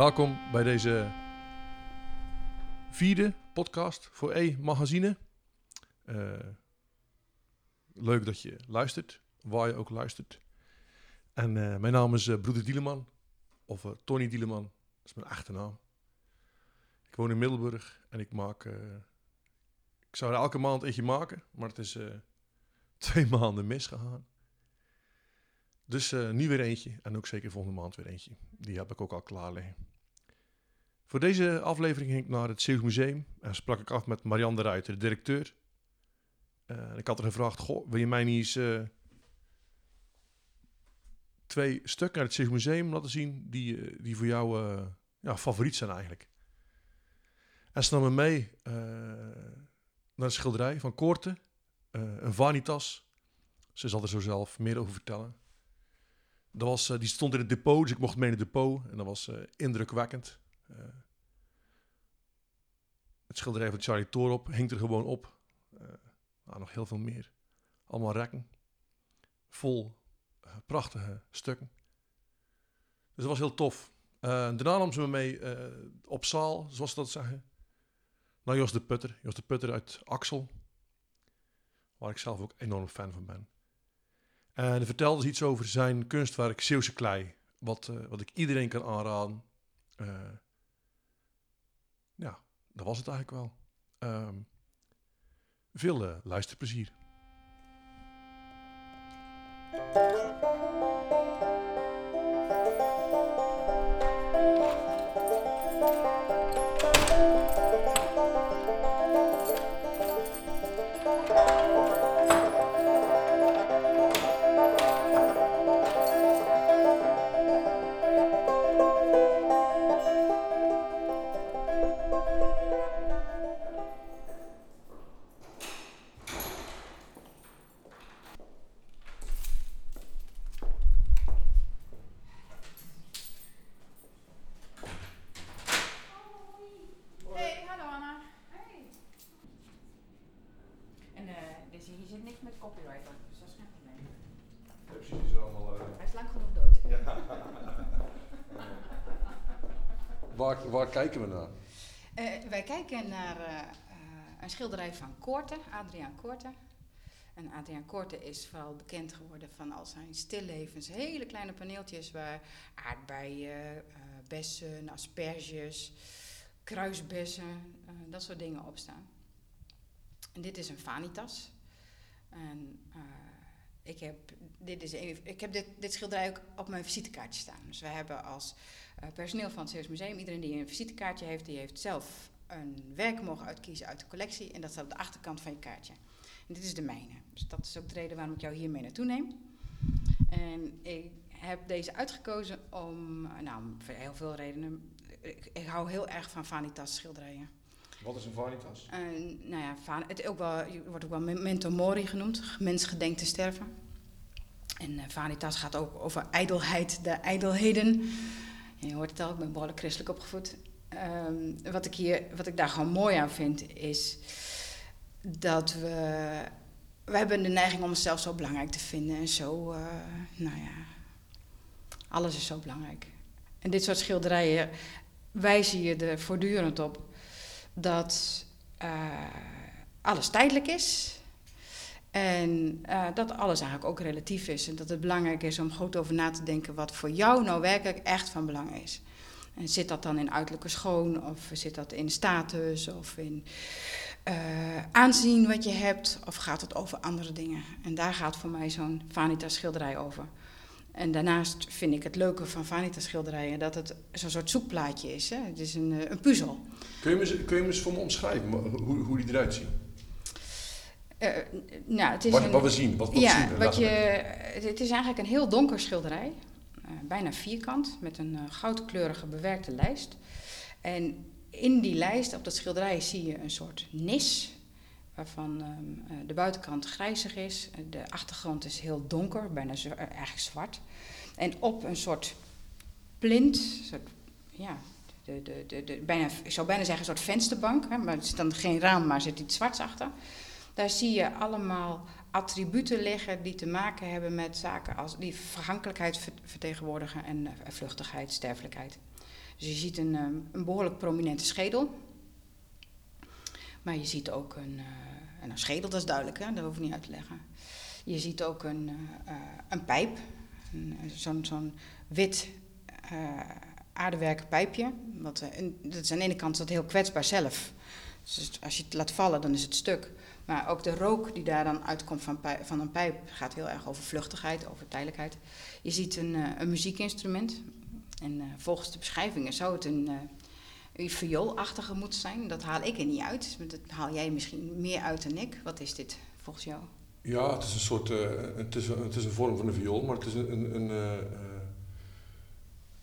Welkom bij deze vierde podcast voor E-magazine. Uh, leuk dat je luistert, waar je ook luistert. En uh, mijn naam is uh, Broeder Dieleman, of Tony Dieleman, dat is mijn achternaam. Ik woon in Middelburg en ik maak... ik zou er elke maand eentje maken, maar het is twee maanden misgegaan. Dus nu weer eentje en ook zeker volgende maand weer eentje. Die heb ik ook al klaar liggen. Voor deze aflevering ging ik naar het Zeeuws Museum en sprak ik af met Marianne de Ruiter, de directeur. Uh, ik had er gevraagd, goh, wil je mij niet eens uh, twee stukken uit het Zeeuws Museum laten zien die, die voor jou ja, favoriet zijn eigenlijk. En ze nam me mee naar een schilderij van Koorte, een vanitas. Ze zal er zo zelf meer over vertellen. Dat was, die stond in het depot, dus ik mocht mee in het depot. En dat was indrukwekkend. Uh, het schilderij van Charlie Torop hing er gewoon op. Nou, nog heel veel meer. Allemaal rekken. Vol prachtige stukken. Dus dat was heel tof. daarna nam ze me mee op zaal, zoals ze dat zeggen. Naar Jos de Putter. Jos de Putter uit Axel. Waar ik zelf ook enorm fan van ben. En hij vertelde iets over zijn kunstwerk Zeeuwse klei. Wat, uh, wat ik iedereen kan aanraden. Ja, dat was het eigenlijk wel. Um, veel uh, luisterplezier. Waar kijken we naar? Uh, wij kijken naar uh, een schilderij van Koorte, Adriaan Koorte. En Adriaan Koorte is vooral bekend geworden van al zijn stillevens. Hele kleine paneeltjes waar aardbeien, uh, bessen, asperges, kruisbessen, dat soort dingen op staan. En dit is een vanitas. En ik heb, dit, is ik heb dit, dit schilderij ook op mijn visitekaartje staan. Dus wij hebben als uh, personeel van het Zeeuws Museum, iedereen die een visitekaartje heeft, die heeft zelf een werk mogen uitkiezen uit de collectie. En dat staat op de achterkant van je kaartje. En dit is de mijne. Dus dat is ook de reden waarom ik jou hiermee naartoe neem. En ik heb deze uitgekozen om, nou, voor heel veel redenen. Ik, ik hou heel erg van vanitas schilderijen. Wat is een vanitas? Uh, nou ja, het ook wel, wordt ook wel memento mori genoemd. Mens gedenkt te sterven. En uh, vanitas gaat ook over ijdelheid, de ijdelheden. je hoort het al, ik ben behoorlijk christelijk opgevoed. Um, wat, ik hier, wat ik daar gewoon mooi aan vind, is dat we... We hebben de neiging om onszelf zo belangrijk te vinden. En zo, uh, nou ja, alles is zo belangrijk. En dit soort schilderijen wijzen je er voortdurend op dat uh, alles tijdelijk is. En uh, dat alles eigenlijk ook relatief is. En dat het belangrijk is om goed over na te denken wat voor jou nou werkelijk echt van belang is. En zit dat dan in uiterlijke schoon, of zit dat in status, of in uh, aanzien wat je hebt, of gaat het over andere dingen? En daar gaat voor mij zo'n Vanitas schilderij over. En daarnaast vind ik het leuke van Vanitas schilderijen dat het zo'n soort zoekplaatje is. Hè? Het is een, eh, een puzzel. Kun je, me, kun je me eens voor me omschrijven hoe, hoe die eruit zien? Uh, nou, het is wat, een, wat we zien, wat, wat ja, zien? Wat je, het is eigenlijk een heel donker schilderij. Uh, bijna vierkant, met een uh, goudkleurige bewerkte lijst. En in die lijst, op dat schilderij, zie je een soort nis waarvan um, de buitenkant grijzig is. De achtergrond is heel donker, bijna zo, eigenlijk zwart. En op een soort plint, ja, de, de, de, de, bijna, ik zou bijna zeggen een soort vensterbank, hè, maar er zit dan geen raam, maar er zit iets zwarts achter. Daar zie je allemaal attributen liggen die te maken hebben met zaken als die vergankelijkheid vertegenwoordigen en vluchtigheid, sterfelijkheid. Dus je ziet een, um, een behoorlijk prominente schedel. Maar je ziet ook een, een schedel, dat is duidelijk, hè? dat hoef ik niet uit te leggen. Je ziet ook een, uh, een pijp, zo'n zo'n wit aardewerken pijpje. Dat is aan de ene kant dat heel kwetsbaar zelf. Dus als je het laat vallen, dan is het stuk. Maar ook de rook die daar dan uitkomt van, van een pijp gaat heel erg over vluchtigheid, over tijdelijkheid. Je ziet een, een muziekinstrument. En volgens de beschrijvingen zou het een, een vioolachtige moeten zijn. Dat haal ik er niet uit. Dat haal jij misschien meer uit dan ik. Wat is dit volgens jou? Ja, het is een soort. het, is een, het is een vorm van een viool, maar het is een. een, een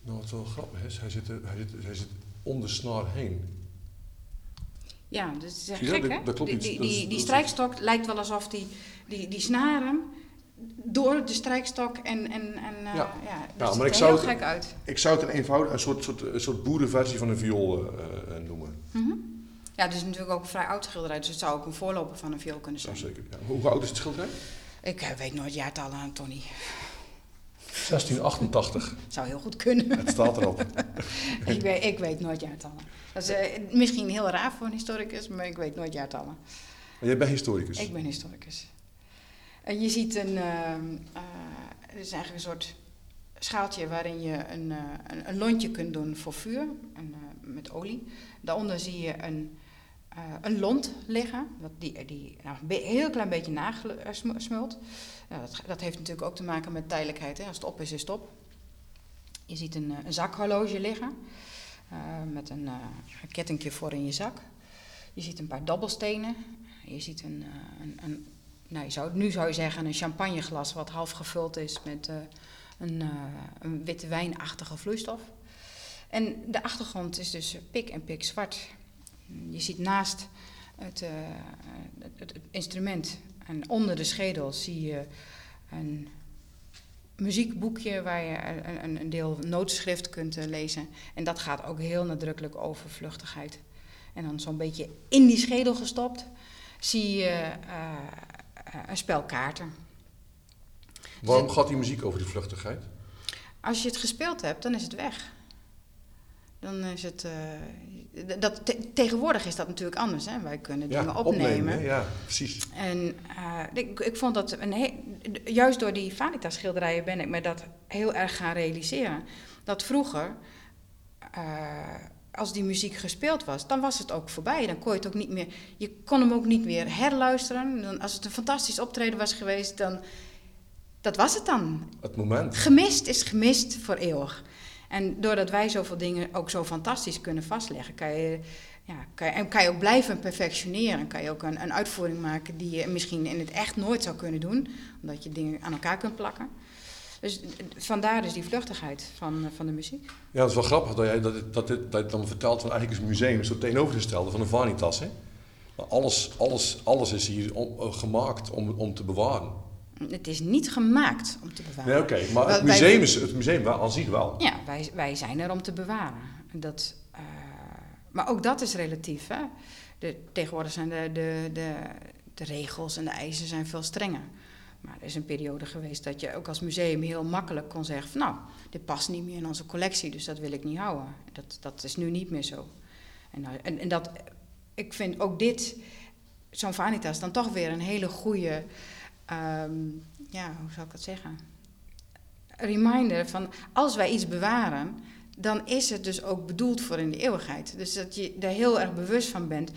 nou, wat wel grappig is, hij zit, hij zit, hij zit om de snaar heen. Ja, dat is echt gek, hè? Dat klopt die, die, die, die strijkstok lijkt wel alsof die, die, die snaren door de strijkstok en... en, en uh, ja. ja, maar ik zou heel gek uit. Ik zou het een eenvoudig, een soort, soort, een soort boerenversie van een viool uh, noemen. Mm -hmm. Ja, het is natuurlijk ook een vrij oud schilderij, dus het zou ook een voorloper van een viool kunnen zijn. Ja, zeker. Ja. Hoe oud is het schilderij? Ik weet nooit jaartallen, Tony. 1688. Zou heel goed kunnen. Het staat erop. ik, weet, ik weet nooit jaartallen. Dat is uh, misschien heel raar voor een historicus, maar ik weet nooit jaartallen. Maar jij bent historicus? Ik ben historicus. En je ziet een, uh, uh, het is eigenlijk een soort schaaltje waarin je een, een, een, lontje kunt doen voor vuur, met olie. Daaronder zie je een, een lont liggen, wat die, die nou, een heel klein beetje nagesmult. dat, dat, heeft natuurlijk ook te maken met tijdelijkheid. Hè? Als het op is, is het op. Je ziet een, een zakhorloge liggen. Met een, uh, kettingje voor in je zak. Je ziet een paar dobbelstenen. Je ziet een, uh, een, een nou, je zou, nu zou je zeggen een champagneglas wat half gevuld is met een, een witte wijnachtige vloeistof. En de achtergrond is dus pik en pik zwart. Je ziet naast het, het, het, instrument en onder de schedel zie je een muziekboekje waar je een, een deel noodschrift kunt eh, lezen. En dat gaat ook heel nadrukkelijk over vluchtigheid. En dan zo'n beetje in die schedel gestopt zie je uh, een spel kaarten. Waarom dus gaat die muziek over die vluchtigheid? Als je het gespeeld hebt, dan is het weg. Dan is het. Uh, dat, te, tegenwoordig is dat natuurlijk anders. Hè? Wij kunnen dingen opnemen. opnemen. Ja, precies. En uh, ik, ik, vond dat. Een juist door die Vanita schilderijen ben ik me dat heel erg gaan realiseren. Dat vroeger. Uh, als die muziek gespeeld was, dan was het ook voorbij. Dan kon je het ook niet meer. Je kon hem ook niet meer herluisteren. Dan, als het een fantastisch optreden was geweest, dan. Dat was het dan. Het moment. Gemist is gemist voor eeuwig. En doordat wij zoveel dingen ook zo fantastisch kunnen vastleggen, kan je, ja, kan je, en kan je ook blijven perfectioneren. Kan je ook een, een uitvoering maken die je misschien in het echt nooit zou kunnen doen, omdat je dingen aan elkaar kunt plakken. Dus vandaar dus die vluchtigheid van, van de muziek. Ja, dat is wel grappig dat jij dat, dat, dit, dat dan vertelt van eigenlijk is een museum zo tegenovergestelde van een Vanitas. Hè? Maar alles, alles, alles is hier om, uh, gemaakt om, om te bewaren. Het is niet gemaakt om te bewaren. Nee, oké, maar het museum, is, het museum wel, aan zich wel. Ja, wij, wij zijn er om te bewaren. Dat, uh, maar ook dat is relatief. Hè? De, tegenwoordig zijn de, de, de, de regels en de eisen zijn veel strenger. Maar er is een periode geweest dat je ook als museum heel makkelijk kon zeggen: Nou, dit past niet meer in onze collectie, dus dat wil ik niet houden. Dat, dat is nu niet meer zo. En, nou, en, en dat, ik vind ook dit, zo'n Vanitas, dan toch weer een hele goede um, ja, hoe zou ik dat zeggen? Reminder van als wij iets bewaren, dan is het dus ook bedoeld voor in de eeuwigheid. Dus dat je er heel erg bewust van bent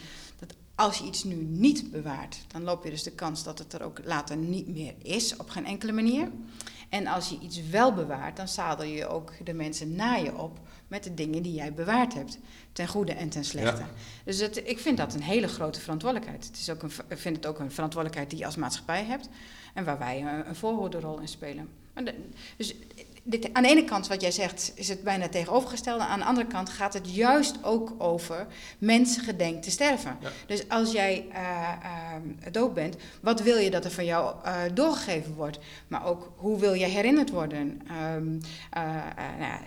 als je iets nu niet bewaart, dan loop je dus de kans dat het er ook later niet meer is, op geen enkele manier. En als je iets wel bewaart, dan zadel je ook de mensen na je op met de dingen die jij bewaard hebt. Ten goede en ten slechte. Dus het, ik vind dat een hele grote verantwoordelijkheid. Het is ook een, ik vind het ook een verantwoordelijkheid die je als maatschappij hebt. En waar wij een, een voorhoederrol in spelen. dus dit, aan de ene kant, wat jij zegt, is het bijna tegenovergestelde. Aan de andere kant gaat het juist ook over mensen gedenkt te sterven. Dus als jij uh, uh, dood bent, wat wil je dat er van jou uh, doorgegeven wordt? Maar ook, hoe wil je herinnerd worden? Um, nou,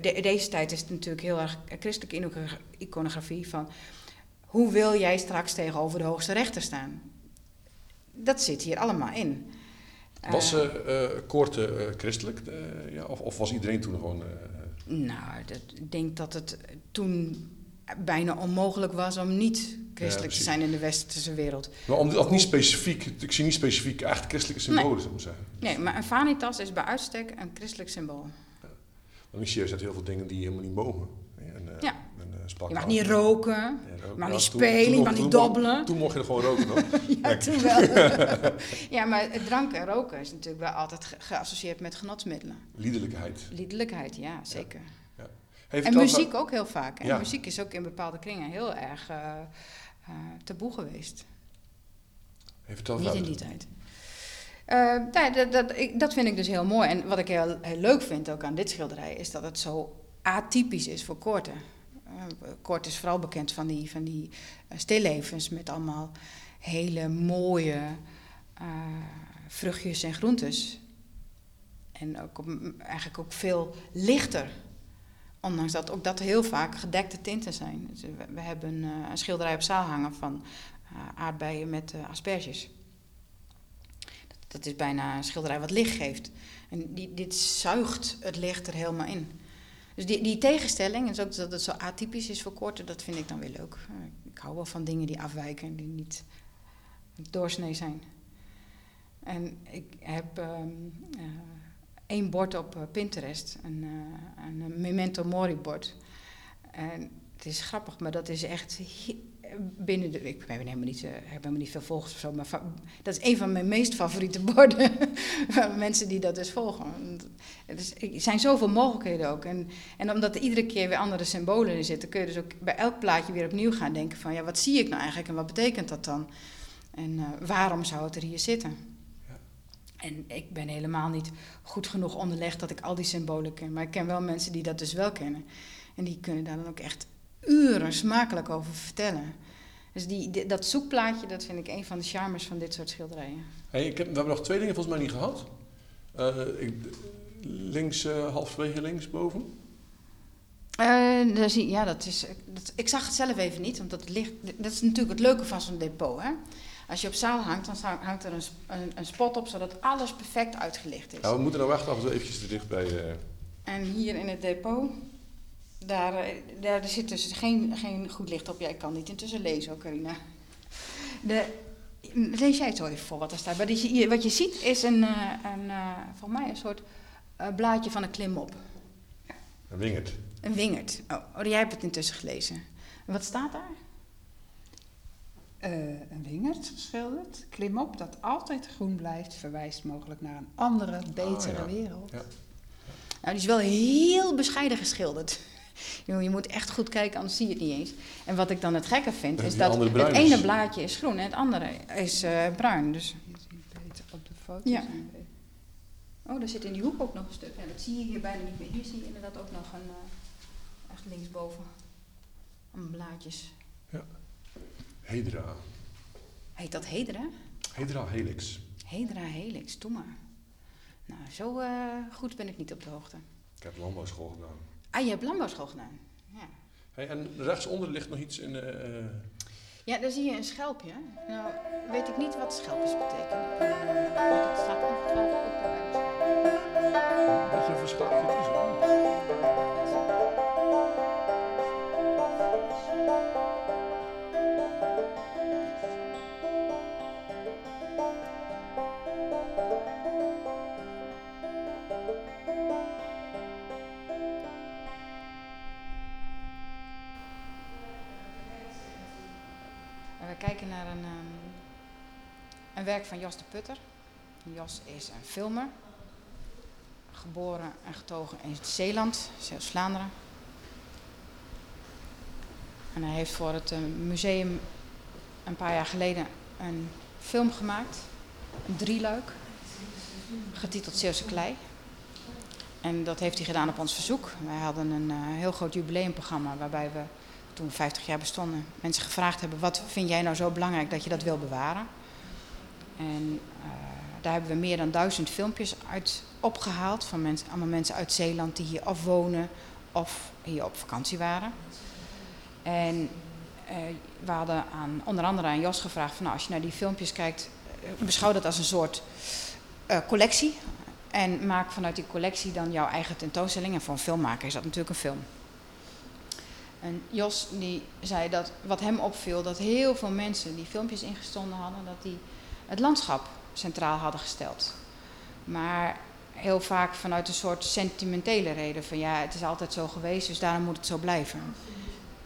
de, deze tijd is het natuurlijk heel erg christelijke iconografie van... hoe wil jij straks tegenover de hoogste rechter staan? dat zit hier allemaal in. Was Eh, Koorte eh, christelijk? eh, ja, of, of was iedereen toen gewoon... Nou, dat, ik denk dat het toen bijna onmogelijk was om niet christelijk te zijn in de westerse wereld. maar om, of niet specifiek, ik zie niet specifiek echt christelijke symbolen, zou ik maar zeggen. Nee, maar een vanitas is bij uitstek een christelijk symbool. Want ik zie juist dat heel veel dingen die je helemaal niet mogen. En, Ja. En, Je mag niet roken, Ja, je mag Ja, niet spelen, toen je mag niet toen dobbelen. Toen mocht je er gewoon roken, hoor. Ja, toen wel. ja, maar drank en roken is natuurlijk wel altijd ge- geassocieerd met genotsmiddelen. Liederlijkheid. Liederlijkheid, ja, zeker. Hey, En muziek ook heel vaak. Ja. Muziek is ook in bepaalde kringen heel erg eh, eh, taboe geweest. Niet in die tijd. Eh, nee, dat, dat, ik, dat vind ik dus heel mooi. En wat ik heel, heel leuk vind ook aan dit schilderij... is dat het zo atypisch is voor Korte. Uh, Korte is vooral bekend van die, van die eh, stillevens... met allemaal hele mooie eh, vruchtjes en groentes. En ook op- eigenlijk ook veel lichter. Ondanks dat ook dat heel vaak gedekte tinten zijn. Dus we, hebben eh, een schilderij op zaal hangen van eh, aardbeien met eh, asperges. Dat, dat is bijna een schilderij wat licht geeft. En die, dit zuigt het licht er helemaal in. Dus die, tegenstelling, en ook dat het zo atypisch is voor korte, dat vind ik dan weer leuk. Eh, Ik hou wel van dingen die afwijken, die niet doorsnee zijn. En ik heb ehm, eh, één bord op eh, Pinterest, een, een memento mori bord. En het is grappig, maar dat is echt binnen de. Ik ben helemaal niet, eh, heb helemaal niet veel volgers of zo, maar dat is een van mijn meest favoriete borden. van mensen die dat dus volgen. Het is, er zijn zoveel mogelijkheden ook. En, en omdat er iedere keer weer andere symbolen in zitten, kun je dus ook bij elk plaatje weer opnieuw gaan denken: van ja, wat zie ik nou eigenlijk en wat betekent dat dan? En eh, waarom zou het er hier zitten? Ja. En ik ben helemaal niet goed genoeg onderlegd dat ik al die symbolen ken. Maar ik ken wel mensen die dat dus wel kennen. En die kunnen daar dan ook echt uren smakelijk over vertellen. Dus die, die- dat zoekplaatje, dat vind ik een van de charmes van dit soort schilderijen. Hey, ik heb, we hebben nog twee dingen volgens mij niet gehad. Eh, ik, links, eh halverwege links boven. Eh, daar zie, ja, dat is, dat, ik zag het zelf even niet, want dat, ligt, dat is natuurlijk het leuke van zo'n depot. Hè? Als je op zaal hangt, dan hangt er een, een, een spot op, zodat alles perfect uitgelicht is. Ja, we moeten nou af en toe eventjes te dicht bij... En hier in het depot, daar, eh, daar zit dus geen, geen goed licht op. Jij kan niet intussen lezen ook, Carina. De, lees jij het zo even voor wat er staat. Wat je, wat je ziet is een, eh, een, eh, volgens mij een soort eh, blaadje van een klimop. een wingerd. Een wingerd. Oh, oh, jij hebt het intussen gelezen. En wat staat daar? Eh, een wingerd geschilderd, klimop dat altijd groen blijft, verwijst mogelijk naar een andere, betere ja. wereld. Ja. Nou, die is wel heel bescheiden geschilderd. Je moet echt goed kijken, anders zie je het niet eens. En wat ik dan het gekke vind, is dat het ene blaadje is groen en het andere is eh, bruin. Dus. Je ziet beter op de foto. Ja. Oh, daar zit in die hoek ook nog een stuk. Ja, dat zie je hier bijna niet meer. Hier zie je inderdaad ook nog een, eh, echt linksboven, een blaadjes. Hedra. Heet dat Hedra? Hedra helix. Hedra helix, doe maar. Nou, zo eh, goed ben ik niet op de hoogte. Ik heb landbouwschool gedaan. Ah, je hebt landbouwschool gedaan. Ja. Hey, en rechtsonder ligt nog iets in... eh, Ja, daar zie je een schelpje. Nou, weet ik niet wat schelpjes betekenen. Eh, dat staat ongetwijfeld ook je verschil het is. hoor. En naar een, ehm, een werk van Jos de Putter. Jos is een filmer. Geboren en getogen in Zeeland, Zeeuws-Vlaanderen. En hij heeft voor het eh, museum een paar jaar geleden een film gemaakt. Een drieluik. Getiteld Zeeuwse Klei. En dat heeft hij gedaan op ons verzoek. Wij hadden een eh, heel groot jubileumprogramma waarbij we toen we 50 jaar bestonden, mensen gevraagd hebben: wat vind jij nou zo belangrijk dat je dat wil bewaren? En eh, daar hebben we meer dan duizend filmpjes uit opgehaald van mensen, allemaal mensen uit Zeeland die hier of wonen of hier op vakantie waren. En eh, we hadden aan, onder andere aan Jos gevraagd: van, nou, als je naar die filmpjes kijkt, beschouw dat als een soort eh, collectie. En maak vanuit die collectie dan jouw eigen tentoonstelling. En voor een filmmaker is dat natuurlijk een film. En Jos die zei dat wat hem opviel, dat heel veel mensen die filmpjes ingestonden hadden, dat die het landschap centraal hadden gesteld. Maar heel vaak vanuit een soort sentimentele reden van ja, het is altijd zo geweest, dus daarom moet het zo blijven.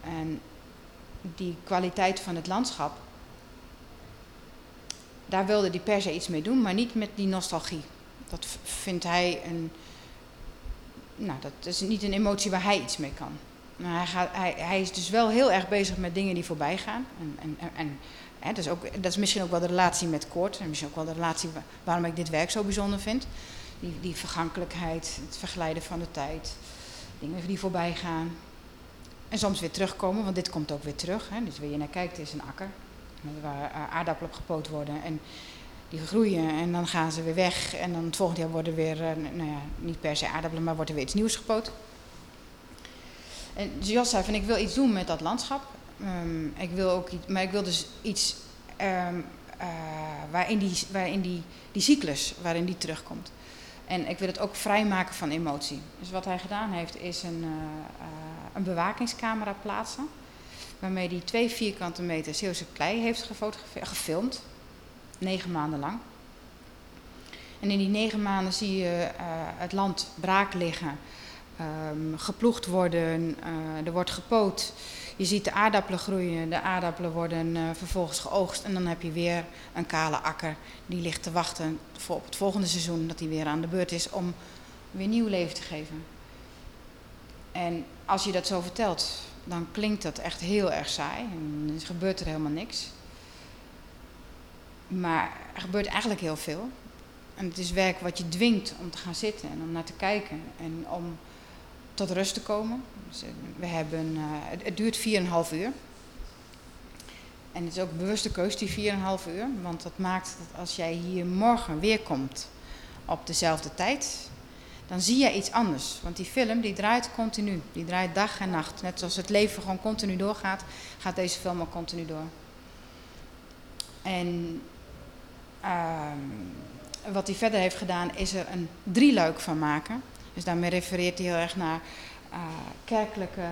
En die kwaliteit van het landschap, daar wilde hij per se iets mee doen, maar niet met die nostalgie. Dat vindt hij een. Nou, dat is niet een emotie waar hij iets mee kan. Maar hij, gaat, hij, hij is dus wel heel erg bezig met dingen die voorbij gaan. En, en, en hè, dat, is ook, dat is misschien ook wel de relatie met Koort. En misschien ook wel de relatie waarom ik dit werk zo bijzonder vind. Die, die vergankelijkheid, het verglijden van de tijd. Dingen die voorbij gaan. En soms weer terugkomen, want dit komt ook weer terug. Hè. Dus waar je naar kijkt is een akker. Waar aardappelen op gepoot worden. En die groeien en dan gaan ze weer weg. En dan het volgende jaar worden weer, uh, nou ja, niet per se aardappelen, maar wordt er weer iets nieuws gepoot. En Jos zei van ik wil iets doen met dat landschap. Um, ik wil ook iets, maar ik wil dus iets um, uh, waarin, die, waarin die, cyclus, waarin die terugkomt. En ik wil het ook vrijmaken van emotie. Dus wat hij gedaan heeft is een, uh, uh, een bewakingscamera plaatsen. Waarmee hij twee vierkante meter Zeeuwse klei heeft gefilmd. Negen maanden lang. En in die negen maanden zie je het land braak liggen. Um, geploegd worden, uh, er wordt gepoot. Je ziet de aardappelen groeien, de aardappelen worden uh, vervolgens geoogst. En dan heb je weer een kale akker die ligt te wachten voor op het volgende seizoen, dat die weer aan de beurt is om weer nieuw leven te geven. En als je dat zo vertelt, dan klinkt dat echt heel erg saai. En dan gebeurt er helemaal niks. Maar er gebeurt eigenlijk heel veel. En het is werk wat je dwingt om te gaan zitten en om naar te kijken en om tot rust te komen. Dus we hebben, uh, het, duurt 4,5 uur. En het is ook bewuste keus, die 4,5 uur. Want dat maakt dat als jij hier morgen weer komt op dezelfde tijd, dan zie je iets anders. Want die film die draait continu. Die draait dag en nacht. Net zoals het leven gewoon continu doorgaat, gaat deze film ook continu door. En uh, wat hij verder heeft gedaan, is er een drieluik van maken. Dus daarmee refereert hij heel erg naar uh, kerkelijke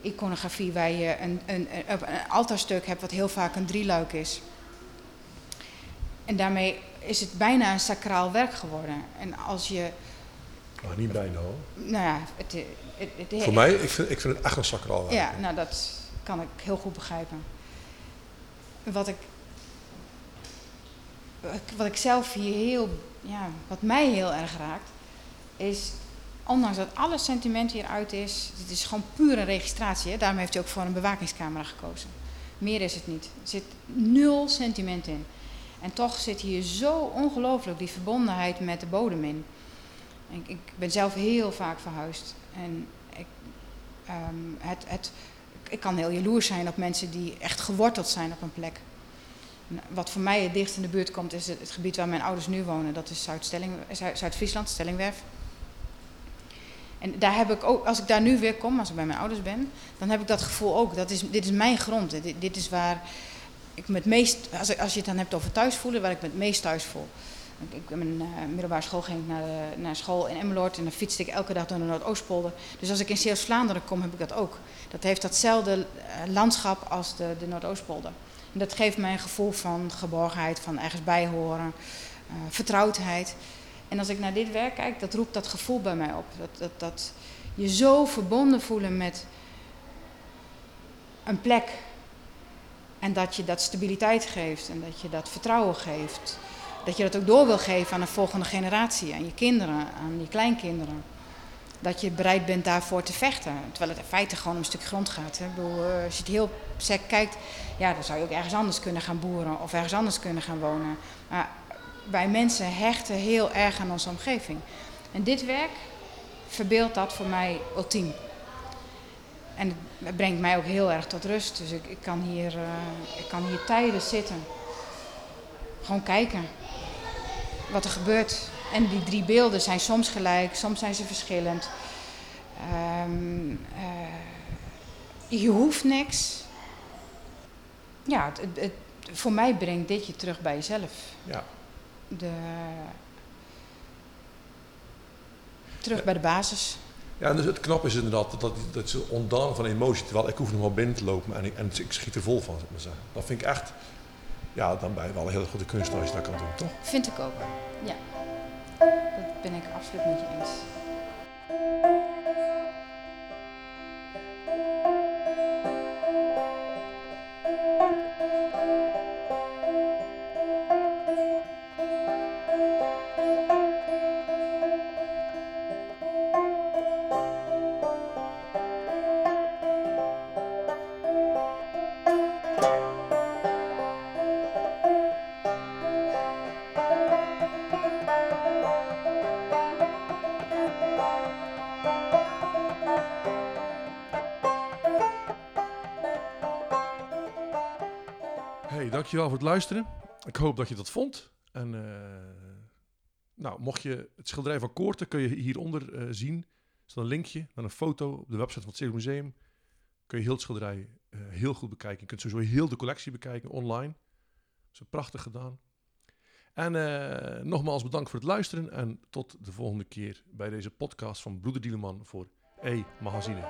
iconografie, waar je een, een, een, een altaarstuk hebt wat heel vaak een drieluik is. En daarmee is het bijna een sacraal werk geworden. En als je. Maar niet bijna hoor. Nou ja, het, het, het, Voor mij, ik vind, ik vind het echt een sacraal werk. Ja, nou dat kan ik heel goed begrijpen. Wat ik wat ik zelf hier heel, ja, wat mij heel erg raakt, is, ondanks dat alle sentiment hieruit is, het is gewoon pure registratie. Hè? Daarom heeft hij ook voor een bewakingscamera gekozen. Meer is het niet. Er zit nul sentiment in. En toch zit hier zo ongelooflijk die verbondenheid met de bodem in. Ik, ik ben zelf heel vaak verhuisd. En ik, um, het, het, ik kan heel jaloers zijn op mensen die echt geworteld zijn op een plek. Wat voor mij het dichtst in de buurt komt is het gebied waar mijn ouders nu wonen. Dat is Zuid-Friesland, Stellingwerf. En daar heb ik ook, als ik daar nu weer kom, als ik bij mijn ouders ben, dan heb ik dat gevoel ook. Dat is, dit is mijn grond. Dit, is waar ik me het meest, als, je het dan hebt over thuis voelen, waar ik me het meest thuis voel. Ik, ik, mijn uh, middelbare school ging ik naar, de, naar school in Emmeloord en dan fietste ik elke dag door de Noordoostpolder. Dus als ik in Zeeuws-Vlaanderen kom, heb ik dat ook. Dat heeft datzelfde uh, landschap als de, de Noordoostpolder. En dat geeft mij een gevoel van geborgenheid, van ergens bijhoren, uh, vertrouwdheid. En als ik naar dit werk kijk, dat roept dat gevoel bij mij op. Dat, dat, dat je zo verbonden voelen met een plek. En dat je dat stabiliteit geeft en dat je dat vertrouwen geeft. Dat je dat ook door wil geven aan de volgende generatie, aan je kinderen, aan je kleinkinderen. Dat je bereid bent daarvoor te vechten. Terwijl het in feite gewoon om een stuk grond gaat. Hè. Bedoel, als je het heel sec kijkt, ja, dan zou je ook ergens anders kunnen gaan boeren of ergens anders kunnen gaan wonen. Maar wij mensen hechten heel erg aan onze omgeving. En dit werk verbeeldt dat voor mij ultiem. En het brengt mij ook heel erg tot rust. Dus ik, ik, kan, hier, uh, ik kan hier tijden zitten. Gewoon kijken wat er gebeurt. En die drie beelden zijn soms gelijk, soms zijn ze verschillend. Um, je hoeft niks. Ja, het, het, voor mij brengt dit je terug bij jezelf. Ja. De, terug bij de basis. Ja, dus het knap is inderdaad dat, dat, dat ze ontdaan van emotie, terwijl ik hoef nog maar binnen te lopen en ik, en ik schiet er vol van, zeg maar zeggen. Dat vind ik echt, ja, dan ben je wel een hele goede kunstenaar als je dat kan doen, toch? Vind ik ook. Ja. Dat ben ik absoluut met je eens. Dankjewel voor het luisteren. Ik hoop dat je dat vond. En eh, nou, mocht je het schilderij van Koorten, kun je hieronder eh, zien. Er staat een linkje naar een foto op de website van het Stedelijk Museum. Kun je heel het schilderij eh, heel goed bekijken. Je kunt sowieso heel de collectie bekijken online. Dat is prachtig gedaan. En nogmaals bedankt voor het luisteren. En tot de volgende keer bij deze podcast van Broeder Dieleman voor E Magazine.